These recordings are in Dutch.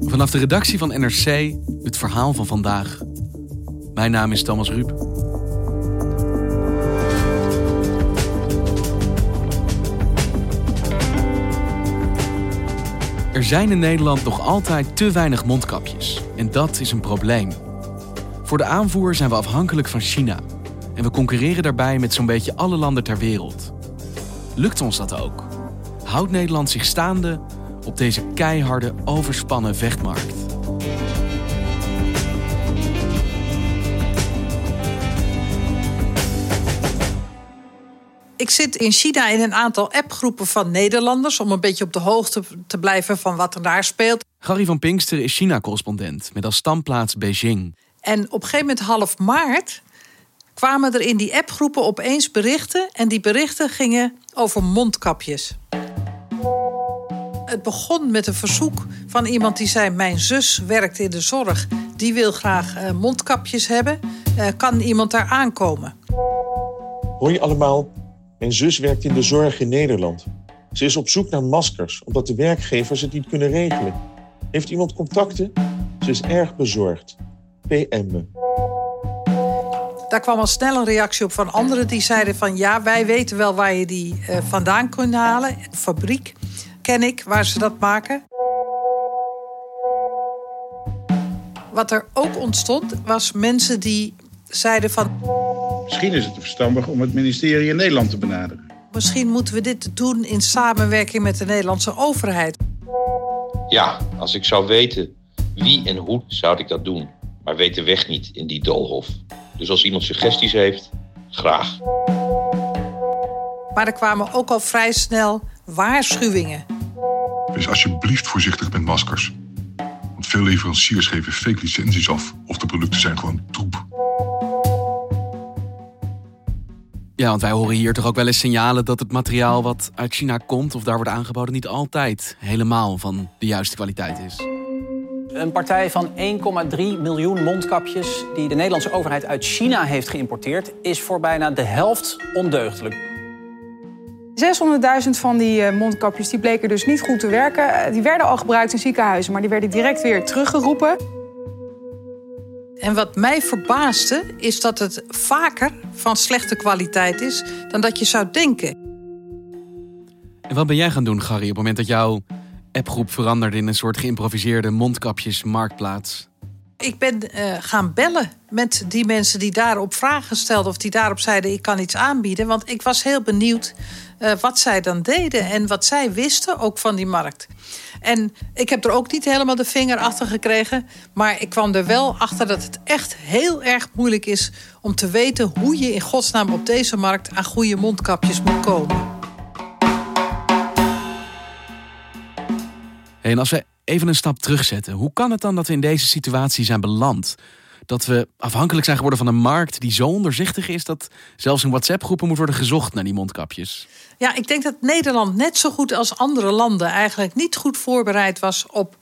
Vanaf de redactie van NRC het verhaal van vandaag. Mijn naam is Thomas Ruip. Er zijn in Nederland nog altijd te weinig mondkapjes. En dat is een probleem. Voor de aanvoer zijn we afhankelijk van China. En we concurreren daarbij met zo'n beetje alle landen ter wereld. Lukt ons dat ook? Houdt Nederland zich staande op deze keiharde, overspannen vechtmarkt? Ik zit in China in een aantal appgroepen van Nederlanders om een beetje op de hoogte te blijven van wat er daar speelt. Gary van Pinkster is China-correspondent met als standplaats Beijing. En op een gegeven moment, half maart, kwamen er in die appgroepen opeens berichten. En die berichten gingen over mondkapjes. Het begon met een verzoek van iemand die zei: Mijn zus werkt in de zorg, die wil graag uh, mondkapjes hebben. Uh, kan iemand daar aankomen? Hoi allemaal, mijn zus werkt in de zorg in Nederland. Ze is op zoek naar maskers, omdat de werkgevers het niet kunnen regelen. Heeft iemand contacten? Ze is erg bezorgd. PM me. Daar kwam al snel een reactie op van anderen die zeiden van ja, wij weten wel waar je die uh, vandaan kunt halen. Fabriek ken ik waar ze dat maken. Wat er ook ontstond, was mensen die zeiden van. Misschien is het verstandig om het ministerie in Nederland te benaderen. Misschien moeten we dit doen in samenwerking met de Nederlandse overheid. Ja, als ik zou weten wie en hoe, zou ik dat doen. Maar weet de weg niet in die doolhof. Dus als iemand suggesties heeft, graag. Maar er kwamen ook al vrij snel waarschuwingen. Wees alsjeblieft voorzichtig met maskers. Want veel leveranciers geven fake licenties af of de producten zijn gewoon troep. Ja, want wij horen hier toch ook wel eens signalen dat het materiaal wat uit China komt of daar wordt aangeboden niet altijd helemaal van de juiste kwaliteit is. Een partij van 1,3 miljoen mondkapjes die de Nederlandse overheid uit China heeft geïmporteerd, is voor bijna de helft ondeugdelijk. 600.000 van die mondkapjes die bleken dus niet goed te werken. Die werden al gebruikt in ziekenhuizen, maar die werden direct weer teruggeroepen. En wat mij verbaasde, is dat het vaker van slechte kwaliteit is dan dat je zou denken. En wat ben jij gaan doen, Gary, op het moment dat jouw appgroep veranderde in een soort geïmproviseerde mondkapjesmarktplaats? Ik ben uh, gaan bellen met die mensen die daarop vragen stelden of die daarop zeiden: ik kan iets aanbieden. Want ik was heel benieuwd uh, wat zij dan deden en wat zij wisten ook van die markt. En ik heb er ook niet helemaal de vinger achter gekregen. Maar ik kwam er wel achter dat het echt heel erg moeilijk is om te weten hoe je in godsnaam op deze markt aan goede mondkapjes moet komen. En als we even een stap terugzetten, hoe kan het dan dat we in deze situatie zijn beland? Dat we afhankelijk zijn geworden van een markt die zo onderzichtig is dat zelfs in WhatsApp-groepen moet worden gezocht naar die mondkapjes. Ja, ik denk dat Nederland net zo goed als andere landen eigenlijk niet goed voorbereid was op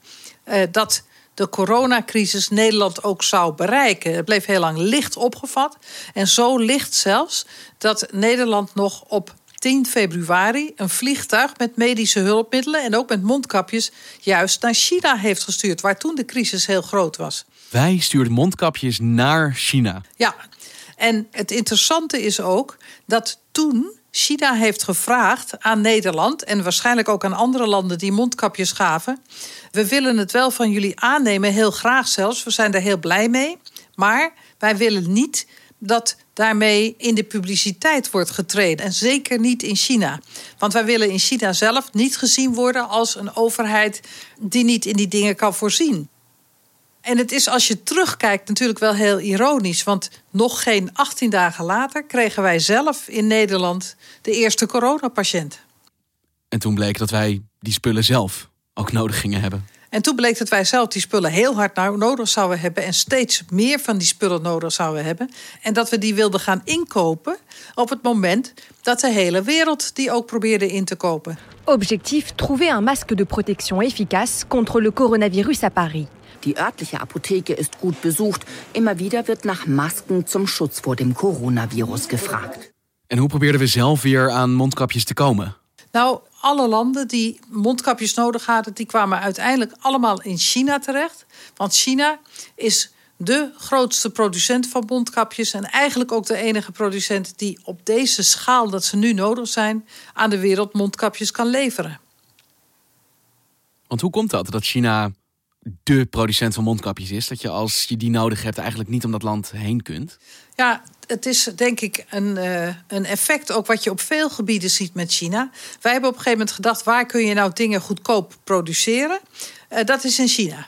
uh, dat de coronacrisis Nederland ook zou bereiken. Het bleef heel lang licht opgevat. En zo licht zelfs dat Nederland nog op 10 februari een vliegtuig met medische hulpmiddelen en ook met mondkapjes juist naar China heeft gestuurd, waar toen de crisis heel groot was. Wij stuurden mondkapjes naar China. Ja, en het interessante is ook dat toen China heeft gevraagd aan Nederland en waarschijnlijk ook aan andere landen die mondkapjes gaven. We willen het wel van jullie aannemen, heel graag zelfs. We zijn er heel blij mee. Maar wij willen niet dat daarmee in de publiciteit wordt getreden. En zeker niet in China. Want wij willen in China zelf niet gezien worden als een overheid die niet in die dingen kan voorzien. En het is als je terugkijkt natuurlijk wel heel ironisch. Want nog geen 18 dagen later kregen wij zelf in Nederland de eerste coronapatiënt. En toen bleek dat wij die spullen zelf ook nodig gingen hebben. En toen bleek dat wij zelf die spullen heel hard nodig zouden hebben en steeds meer van die spullen nodig zouden hebben. En dat we die wilden gaan inkopen op het moment dat de hele wereld die ook probeerde in te kopen. Objectif trouver un masque de protection efficace contre le coronavirus à Paris. Die örtliche Apotheke ist gut besucht. Immer wieder wird nach Masken zum Schutz vor dem Coronavirus gefragt. En hoe probeerden we zelf weer aan mondkapjes te komen? Nou, alle landen die mondkapjes nodig hadden, die kwamen uiteindelijk allemaal in China terecht. Want China is de grootste producent van mondkapjes en eigenlijk ook de enige producent die op deze schaal dat ze nu nodig zijn aan de wereld mondkapjes kan leveren. Want hoe komt dat dat China de producent van mondkapjes is? Dat je als je die nodig hebt eigenlijk niet om dat land heen kunt? Ja, het is denk ik een, uh, een effect ook wat je op veel gebieden ziet met China. Wij hebben op een gegeven moment gedacht, waar kun je nou dingen goedkoop produceren? Uh, dat is in China.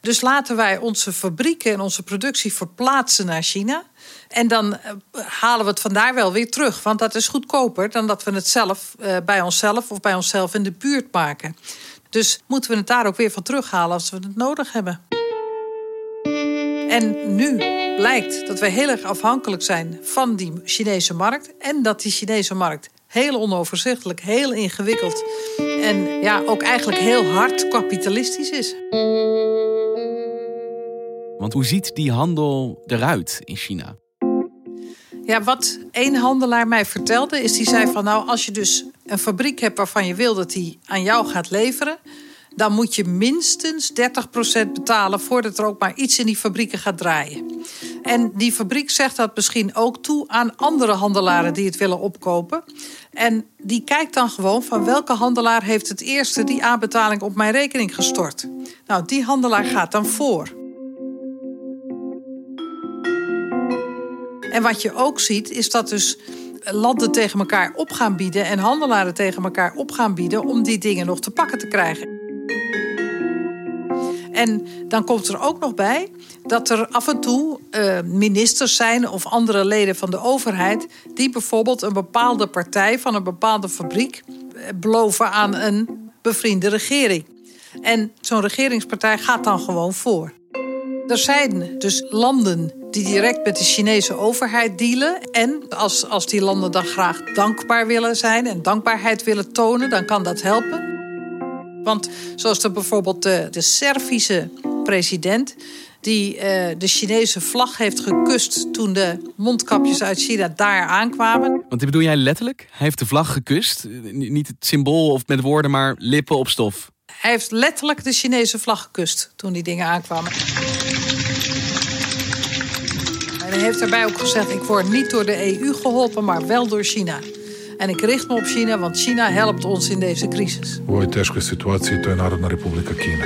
Dus laten wij onze fabrieken en onze productie verplaatsen naar China. En dan uh, halen we het vandaar wel weer terug. Want dat is goedkoper dan dat we het zelf bij onszelf of bij onszelf in de buurt maken. Dus moeten we het daar ook weer van terughalen als we het nodig hebben. En nu blijkt dat wij heel erg afhankelijk zijn van die Chinese markt. En dat die Chinese markt heel onoverzichtelijk, heel ingewikkeld en ja, ook eigenlijk heel hard kapitalistisch is. Want hoe ziet die handel eruit in China? Ja, wat één handelaar mij vertelde, is die zei van nou, als je dus een fabriek hebt waarvan je wil dat die aan jou gaat leveren, dan moet je minstens 30% betalen voordat er ook maar iets in die fabrieken gaat draaien. En die fabriek zegt dat misschien ook toe aan andere handelaren die het willen opkopen. En die kijkt dan gewoon van welke handelaar heeft het eerste die aanbetaling op mijn rekening gestort. Nou, die handelaar gaat dan voor. En wat je ook ziet, is dat dus landen tegen elkaar op gaan bieden en handelaren tegen elkaar op gaan bieden om die dingen nog te pakken te krijgen. En dan komt er ook nog bij dat er af en toe uh, ministers zijn of andere leden van de overheid die bijvoorbeeld een bepaalde partij van een bepaalde fabriek beloven aan een bevriende regering. En zo'n regeringspartij gaat dan gewoon voor. Er zijn dus landen die direct met de Chinese overheid dealen. En als, als die landen dan graag dankbaar willen zijn en dankbaarheid willen tonen, dan kan dat helpen. Want zoals er bijvoorbeeld de, de Servische president die uh, de Chinese vlag heeft gekust toen de mondkapjes uit China daar aankwamen. Want dit bedoel jij letterlijk? Hij heeft de vlag gekust? Niet het symbool of met woorden, maar lippen op stof. Hij heeft letterlijk de Chinese vlag gekust toen die dingen aankwamen. En hij heeft daarbij ook gezegd: ik word niet door de EU geholpen, maar wel door China. En ik richt me op China, want China helpt ons in deze crisis. U ovoj teškoj situatie je Narodna Republika Kina.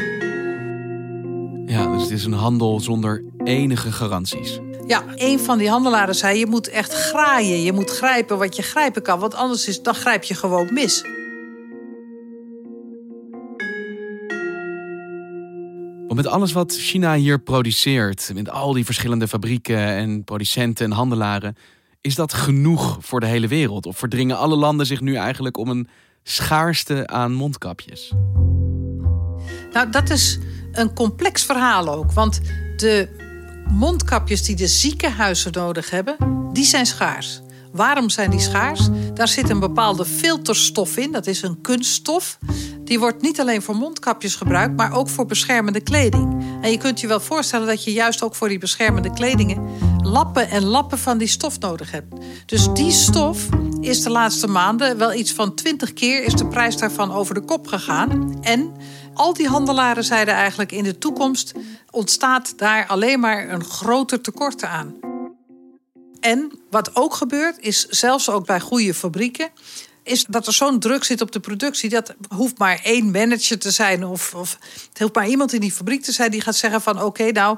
Ja, dus het is een handel zonder enige garanties. Ja, een van die handelaren zei: je moet echt graaien. Je moet grijpen wat je grijpen kan, want anders is, dan grijp je gewoon mis. Met alles wat China hier produceert, met al die verschillende fabrieken en producenten en handelaren, is dat genoeg voor de hele wereld? Of verdringen alle landen zich nu eigenlijk om een schaarste aan mondkapjes? Nou, dat is een complex verhaal ook. Want de mondkapjes die de ziekenhuizen nodig hebben, die zijn schaars. Waarom zijn die schaars? Daar zit een bepaalde filterstof in. Dat is een kunststof. Die wordt niet alleen voor mondkapjes gebruikt, maar ook voor beschermende kleding. En je kunt je wel voorstellen dat je juist ook voor die beschermende kledingen lappen en lappen van die stof nodig hebt. Dus die stof is de laatste maanden wel iets van 20 keer is de prijs daarvan over de kop gegaan. En al die handelaren zeiden eigenlijk in de toekomst ontstaat daar alleen maar een groter tekort aan. En wat ook gebeurt, is zelfs ook bij goede fabrieken, is dat er zo'n druk zit op de productie. Dat hoeft maar één manager te zijn. Of, of het hoeft maar iemand in die fabriek te zijn die gaat zeggen van oké, nou,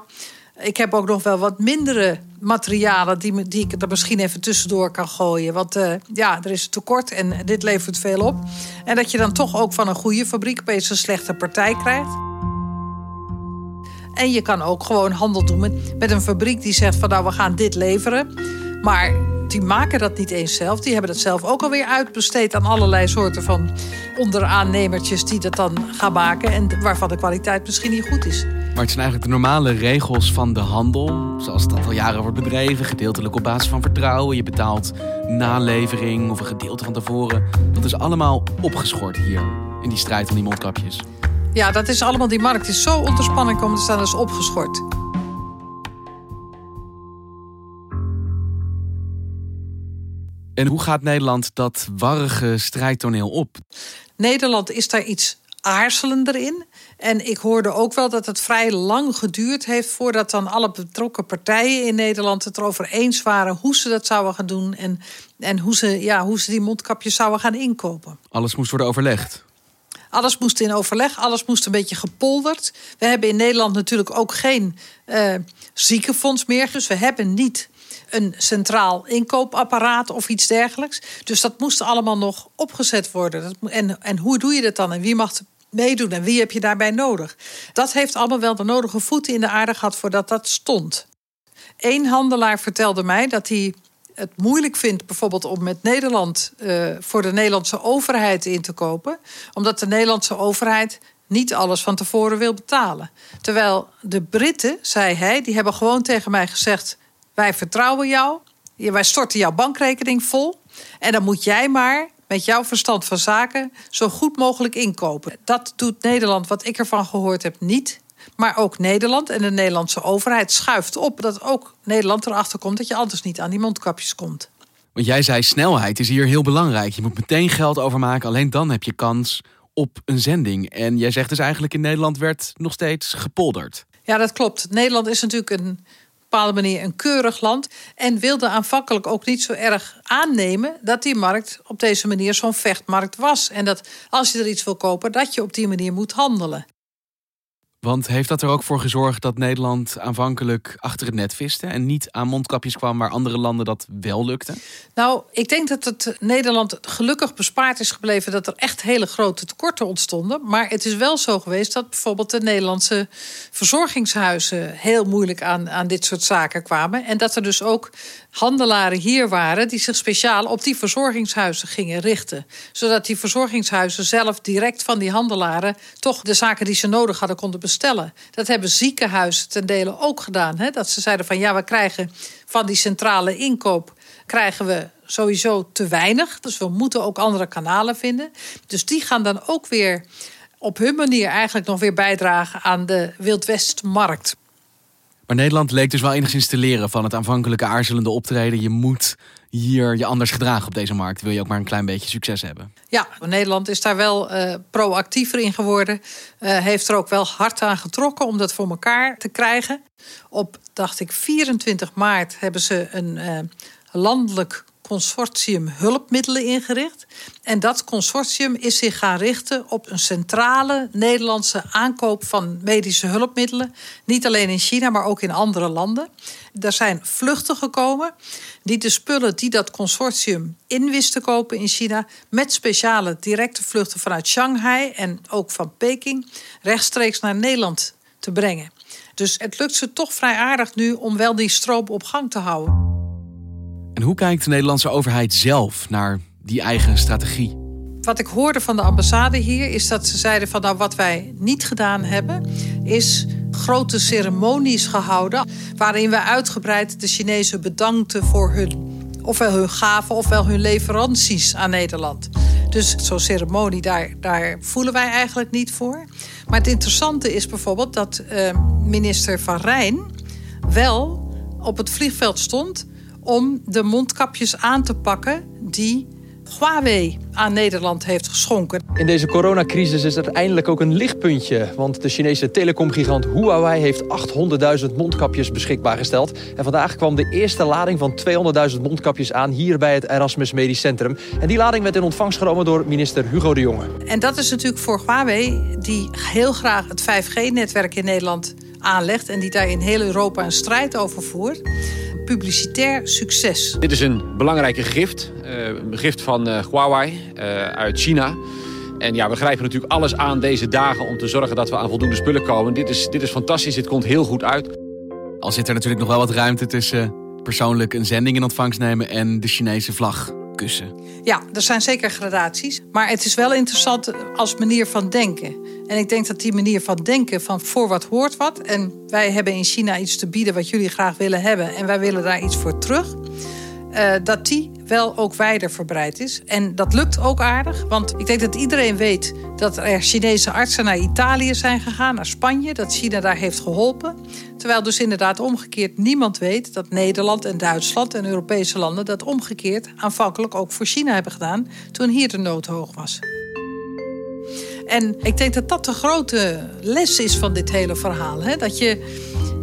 ik heb ook nog wel wat mindere materialen die, die ik er misschien even tussendoor kan gooien. Want uh, ja, er is tekort en dit levert veel op. En dat je dan toch ook van een goede fabriek opeens een slechte partij krijgt. En je kan ook gewoon handel doen met, met een fabriek die zegt van nou we gaan dit leveren. Maar die maken dat niet eens zelf. Die hebben dat zelf ook alweer uitbesteed aan allerlei soorten van onderaannemertjes die dat dan gaan maken. En waarvan de kwaliteit misschien niet goed is. Maar het zijn eigenlijk de normale regels van de handel. Zoals het al jaren wordt bedreven. Gedeeltelijk op basis van vertrouwen. Je betaalt nalevering of een gedeelte van tevoren. Dat is allemaal opgeschort hier. In die strijd om die mondkapjes. Ja, dat is allemaal, die markt is zo onder spanning komen te staan, dat is opgeschort. En hoe gaat Nederland dat warrige strijdtoneel op? Nederland is daar iets aarzelender in. En ik hoorde ook wel dat het vrij lang geduurd heeft voordat dan alle betrokken partijen in Nederland het erover eens waren hoe ze dat zouden gaan doen en, en hoe, ze, ja, hoe ze die mondkapjes zouden gaan inkopen. Alles moest worden overlegd. Alles moest in overleg, alles moest een beetje gepolderd. We hebben in Nederland natuurlijk ook geen uh, ziekenfonds meer. Dus we hebben niet een centraal inkoopapparaat of iets dergelijks. Dus dat moest allemaal nog opgezet worden. En, en hoe doe je dat dan? En wie mag meedoen? En wie heb je daarbij nodig? Dat heeft allemaal wel de nodige voeten in de aarde gehad voordat dat stond. Eén handelaar vertelde mij dat hij het moeilijk vindt, bijvoorbeeld om met Nederland uh, voor de Nederlandse overheid in te kopen, omdat de Nederlandse overheid niet alles van tevoren wil betalen. Terwijl de Britten, zei hij, die hebben gewoon tegen mij gezegd: wij vertrouwen jou, wij storten jouw bankrekening vol en dan moet jij maar met jouw verstand van zaken zo goed mogelijk inkopen. Dat doet Nederland, wat ik ervan gehoord heb, niet. Maar ook Nederland en de Nederlandse overheid schuift op dat ook Nederland erachter komt dat je anders niet aan die mondkapjes komt. Want jij zei snelheid is hier heel belangrijk. Je moet meteen geld overmaken, alleen dan heb je kans op een zending. En jij zegt dus eigenlijk in Nederland werd nog steeds gepolderd. Ja, dat klopt. Nederland is natuurlijk een bepaalde manier een keurig land. En wilde aanvankelijk ook niet zo erg aannemen dat die markt op deze manier zo'n vechtmarkt was. En dat als je er iets wil kopen, dat je op die manier moet handelen. Want heeft dat er ook voor gezorgd dat Nederland aanvankelijk achter het net viste en niet aan mondkapjes kwam waar andere landen dat wel lukte? Nou, ik denk dat het Nederland gelukkig bespaard is gebleven dat er echt hele grote tekorten ontstonden. Maar het is wel zo geweest dat bijvoorbeeld de Nederlandse verzorgingshuizen heel moeilijk aan, aan dit soort zaken kwamen. En dat er dus ook handelaren hier waren die zich speciaal op die verzorgingshuizen gingen richten. Zodat die verzorgingshuizen zelf direct van die handelaren toch de zaken die ze nodig hadden konden bestellen. Dat hebben ziekenhuizen ten dele ook gedaan. Hè? Dat ze zeiden van ja, we krijgen van die centrale inkoop krijgen we sowieso te weinig. Dus we moeten ook andere kanalen vinden. Dus die gaan dan ook weer op hun manier eigenlijk nog weer bijdragen aan de Wildwestmarkt. Maar Nederland leek dus wel enigszins te leren van het aanvankelijke aarzelende optreden. Je moet hier je anders gedragen op deze markt. Wil je ook maar een klein beetje succes hebben? Ja, Nederland is daar wel uh, proactiever in geworden. Uh, heeft er ook wel hard aan getrokken om dat voor elkaar te krijgen. Op, dacht ik, 24 maart hebben ze een uh, landelijk consortium hulpmiddelen ingericht. En dat consortium is zich gaan richten op een centrale Nederlandse aankoop van medische hulpmiddelen. Niet alleen in China, maar ook in andere landen. Er zijn vluchten gekomen die de spullen die dat consortium in wist te kopen in China, met speciale directe vluchten vanuit Shanghai en ook van Peking, rechtstreeks naar Nederland te brengen. Dus het lukt ze toch vrij aardig nu om wel die stroom op gang te houden. En hoe kijkt de Nederlandse overheid zelf naar die eigen strategie? Wat ik hoorde van de ambassade hier is dat ze zeiden van nou wat wij niet gedaan hebben is grote ceremonies gehouden waarin we uitgebreid de Chinezen bedankten voor hun ofwel hun gaven ofwel hun leveranties aan Nederland. Dus zo'n ceremonie, daar, daar voelen wij eigenlijk niet voor. Maar het interessante is bijvoorbeeld dat uh, minister Van Rijn wel op het vliegveld stond om de mondkapjes aan te pakken die Huawei aan Nederland heeft geschonken. In deze coronacrisis is er eindelijk ook een lichtpuntje. Want de Chinese telecomgigant Huawei heeft 800.000 mondkapjes beschikbaar gesteld. En vandaag kwam de eerste lading van 200.000 mondkapjes aan hier bij het Erasmus Medisch Centrum. En die lading werd in ontvangst genomen door minister Hugo de Jonge. En dat is natuurlijk voor Huawei, die heel graag het 5G-netwerk in Nederland aanlegt en die daar in heel Europa een strijd over voert publicitair succes. Dit is een belangrijke gift. Een gift van uh, Huawei uh, uit China. En ja, we grijpen natuurlijk alles aan deze dagen om te zorgen dat we aan voldoende spullen komen. Dit is, dit is fantastisch, dit komt heel goed uit. Al zit er natuurlijk nog wel wat ruimte tussen persoonlijk een zending in ontvangst nemen en de Chinese vlag Ja, er zijn zeker gradaties. Maar het is wel interessant als manier van denken. En ik denk dat die manier van denken van voor wat hoort wat. En wij hebben in China iets te bieden wat jullie graag willen hebben. En wij willen daar iets voor terug. Uh, dat die wel ook wijder verbreid is. En dat lukt ook aardig, want ik denk dat iedereen weet dat er Chinese artsen naar Italië zijn gegaan, naar Spanje, dat China daar heeft geholpen. Terwijl dus inderdaad omgekeerd niemand weet dat Nederland en Duitsland en Europese landen dat omgekeerd aanvankelijk ook voor China hebben gedaan toen hier de nood hoog was. En ik denk dat dat de grote les is van dit hele verhaal. Hè? Dat je.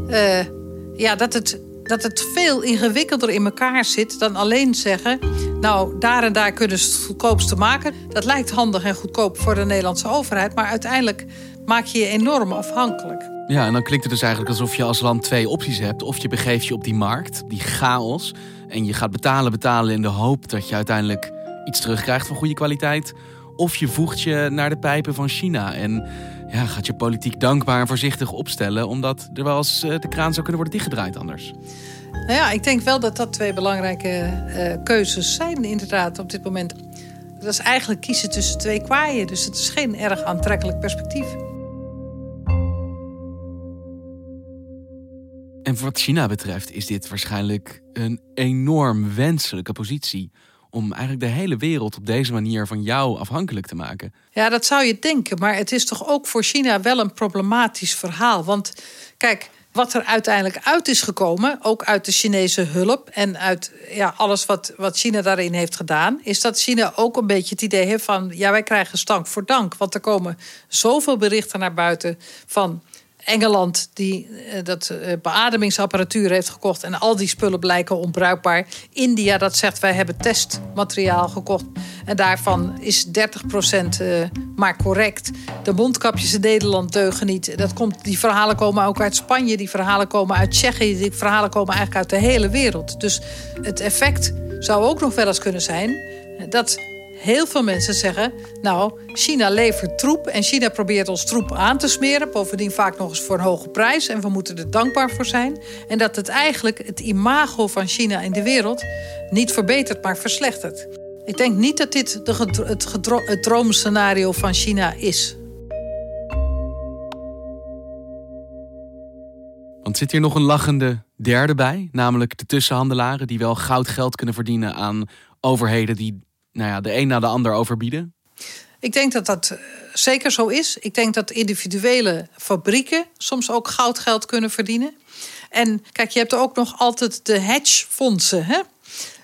Uh, ja, dat het dat het veel ingewikkelder in elkaar zit dan alleen zeggen... nou, daar en daar kunnen ze het goedkoopste maken. Dat lijkt handig en goedkoop voor de Nederlandse overheid... maar uiteindelijk maak je je enorm afhankelijk. Ja, en dan klinkt het dus eigenlijk alsof je als land twee opties hebt. Of je begeeft je op die markt, die chaos... en je gaat betalen, betalen in de hoop dat je uiteindelijk iets terugkrijgt van goede kwaliteit... of je voegt je naar de pijpen van China en ja, gaat je politiek dankbaar en voorzichtig opstellen, omdat er wel eens eh, de kraan zou kunnen worden dichtgedraaid anders? Nou ja, ik denk wel dat dat twee belangrijke uh, keuzes zijn, inderdaad, op dit moment. Dat is eigenlijk kiezen tussen twee kwaaien, dus het is geen erg aantrekkelijk perspectief. En wat China betreft is dit waarschijnlijk een enorm wenselijke positie om eigenlijk de hele wereld op deze manier van jou afhankelijk te maken. Ja, dat zou je denken. Maar het is toch ook voor China wel een problematisch verhaal. Want kijk, wat er uiteindelijk uit is gekomen, ook uit de Chinese hulp en uit ja, alles wat, wat China daarin heeft gedaan, is dat China ook een beetje het idee heeft van ja, wij krijgen stank voor dank. Want er komen zoveel berichten naar buiten van Engeland die uh, dat uh, beademingsapparatuur heeft gekocht en al die spullen blijken onbruikbaar. India dat zegt wij hebben testmateriaal gekocht en daarvan is 30% uh, eh, maar correct. De mondkapjes in Nederland deugen niet. Dat komt, die verhalen komen ook uit Spanje, die verhalen komen uit Tsjechië, die verhalen komen eigenlijk uit de hele wereld. Dus het effect zou ook nog wel eens kunnen zijn dat heel veel mensen zeggen... nou, China levert troep en China probeert ons troep aan te smeren. Bovendien vaak nog eens voor een hoge prijs. En we moeten er dankbaar voor zijn. En dat het eigenlijk het imago van China in de wereld... niet verbetert, maar verslechtert. Ik denk niet dat dit het, het droomscenario van China is. Want zit hier nog een lachende derde bij? Namelijk de tussenhandelaren die wel goud geld kunnen verdienen aan overheden die nou ja, de een na de ander overbieden? Ik denk dat dat eh, zeker zo is. Ik denk dat individuele fabrieken soms ook goudgeld kunnen verdienen. En kijk, je hebt ook nog altijd de hedgefondsen. Hè?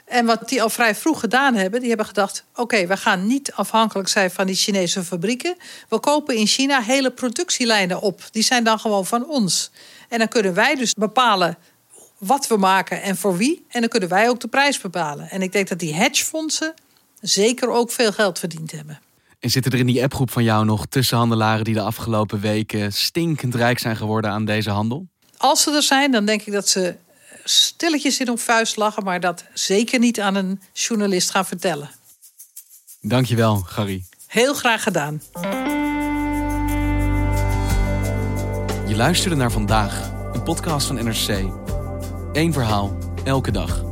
En wat die al vrij vroeg gedaan hebben, die hebben gedacht: oké, we gaan niet afhankelijk zijn van die Chinese fabrieken. We kopen in China hele productielijnen op. Die zijn dan gewoon van ons. En dan kunnen wij dus bepalen wat we maken en voor wie. En dan kunnen wij ook de prijs bepalen. En ik denk dat die hedgefondsen zeker ook veel geld verdiend hebben. En zitten er in die appgroep van jou nog tussenhandelaren die de afgelopen weken stinkend rijk zijn geworden aan deze handel? Als ze er zijn, dan denk ik dat ze stilletjes in hun vuist lachen, maar dat zeker niet aan een journalist gaan vertellen. Dankjewel, Gary. Heel graag gedaan. Je luisterde naar vandaag, een podcast van NRC. Eén verhaal, elke dag.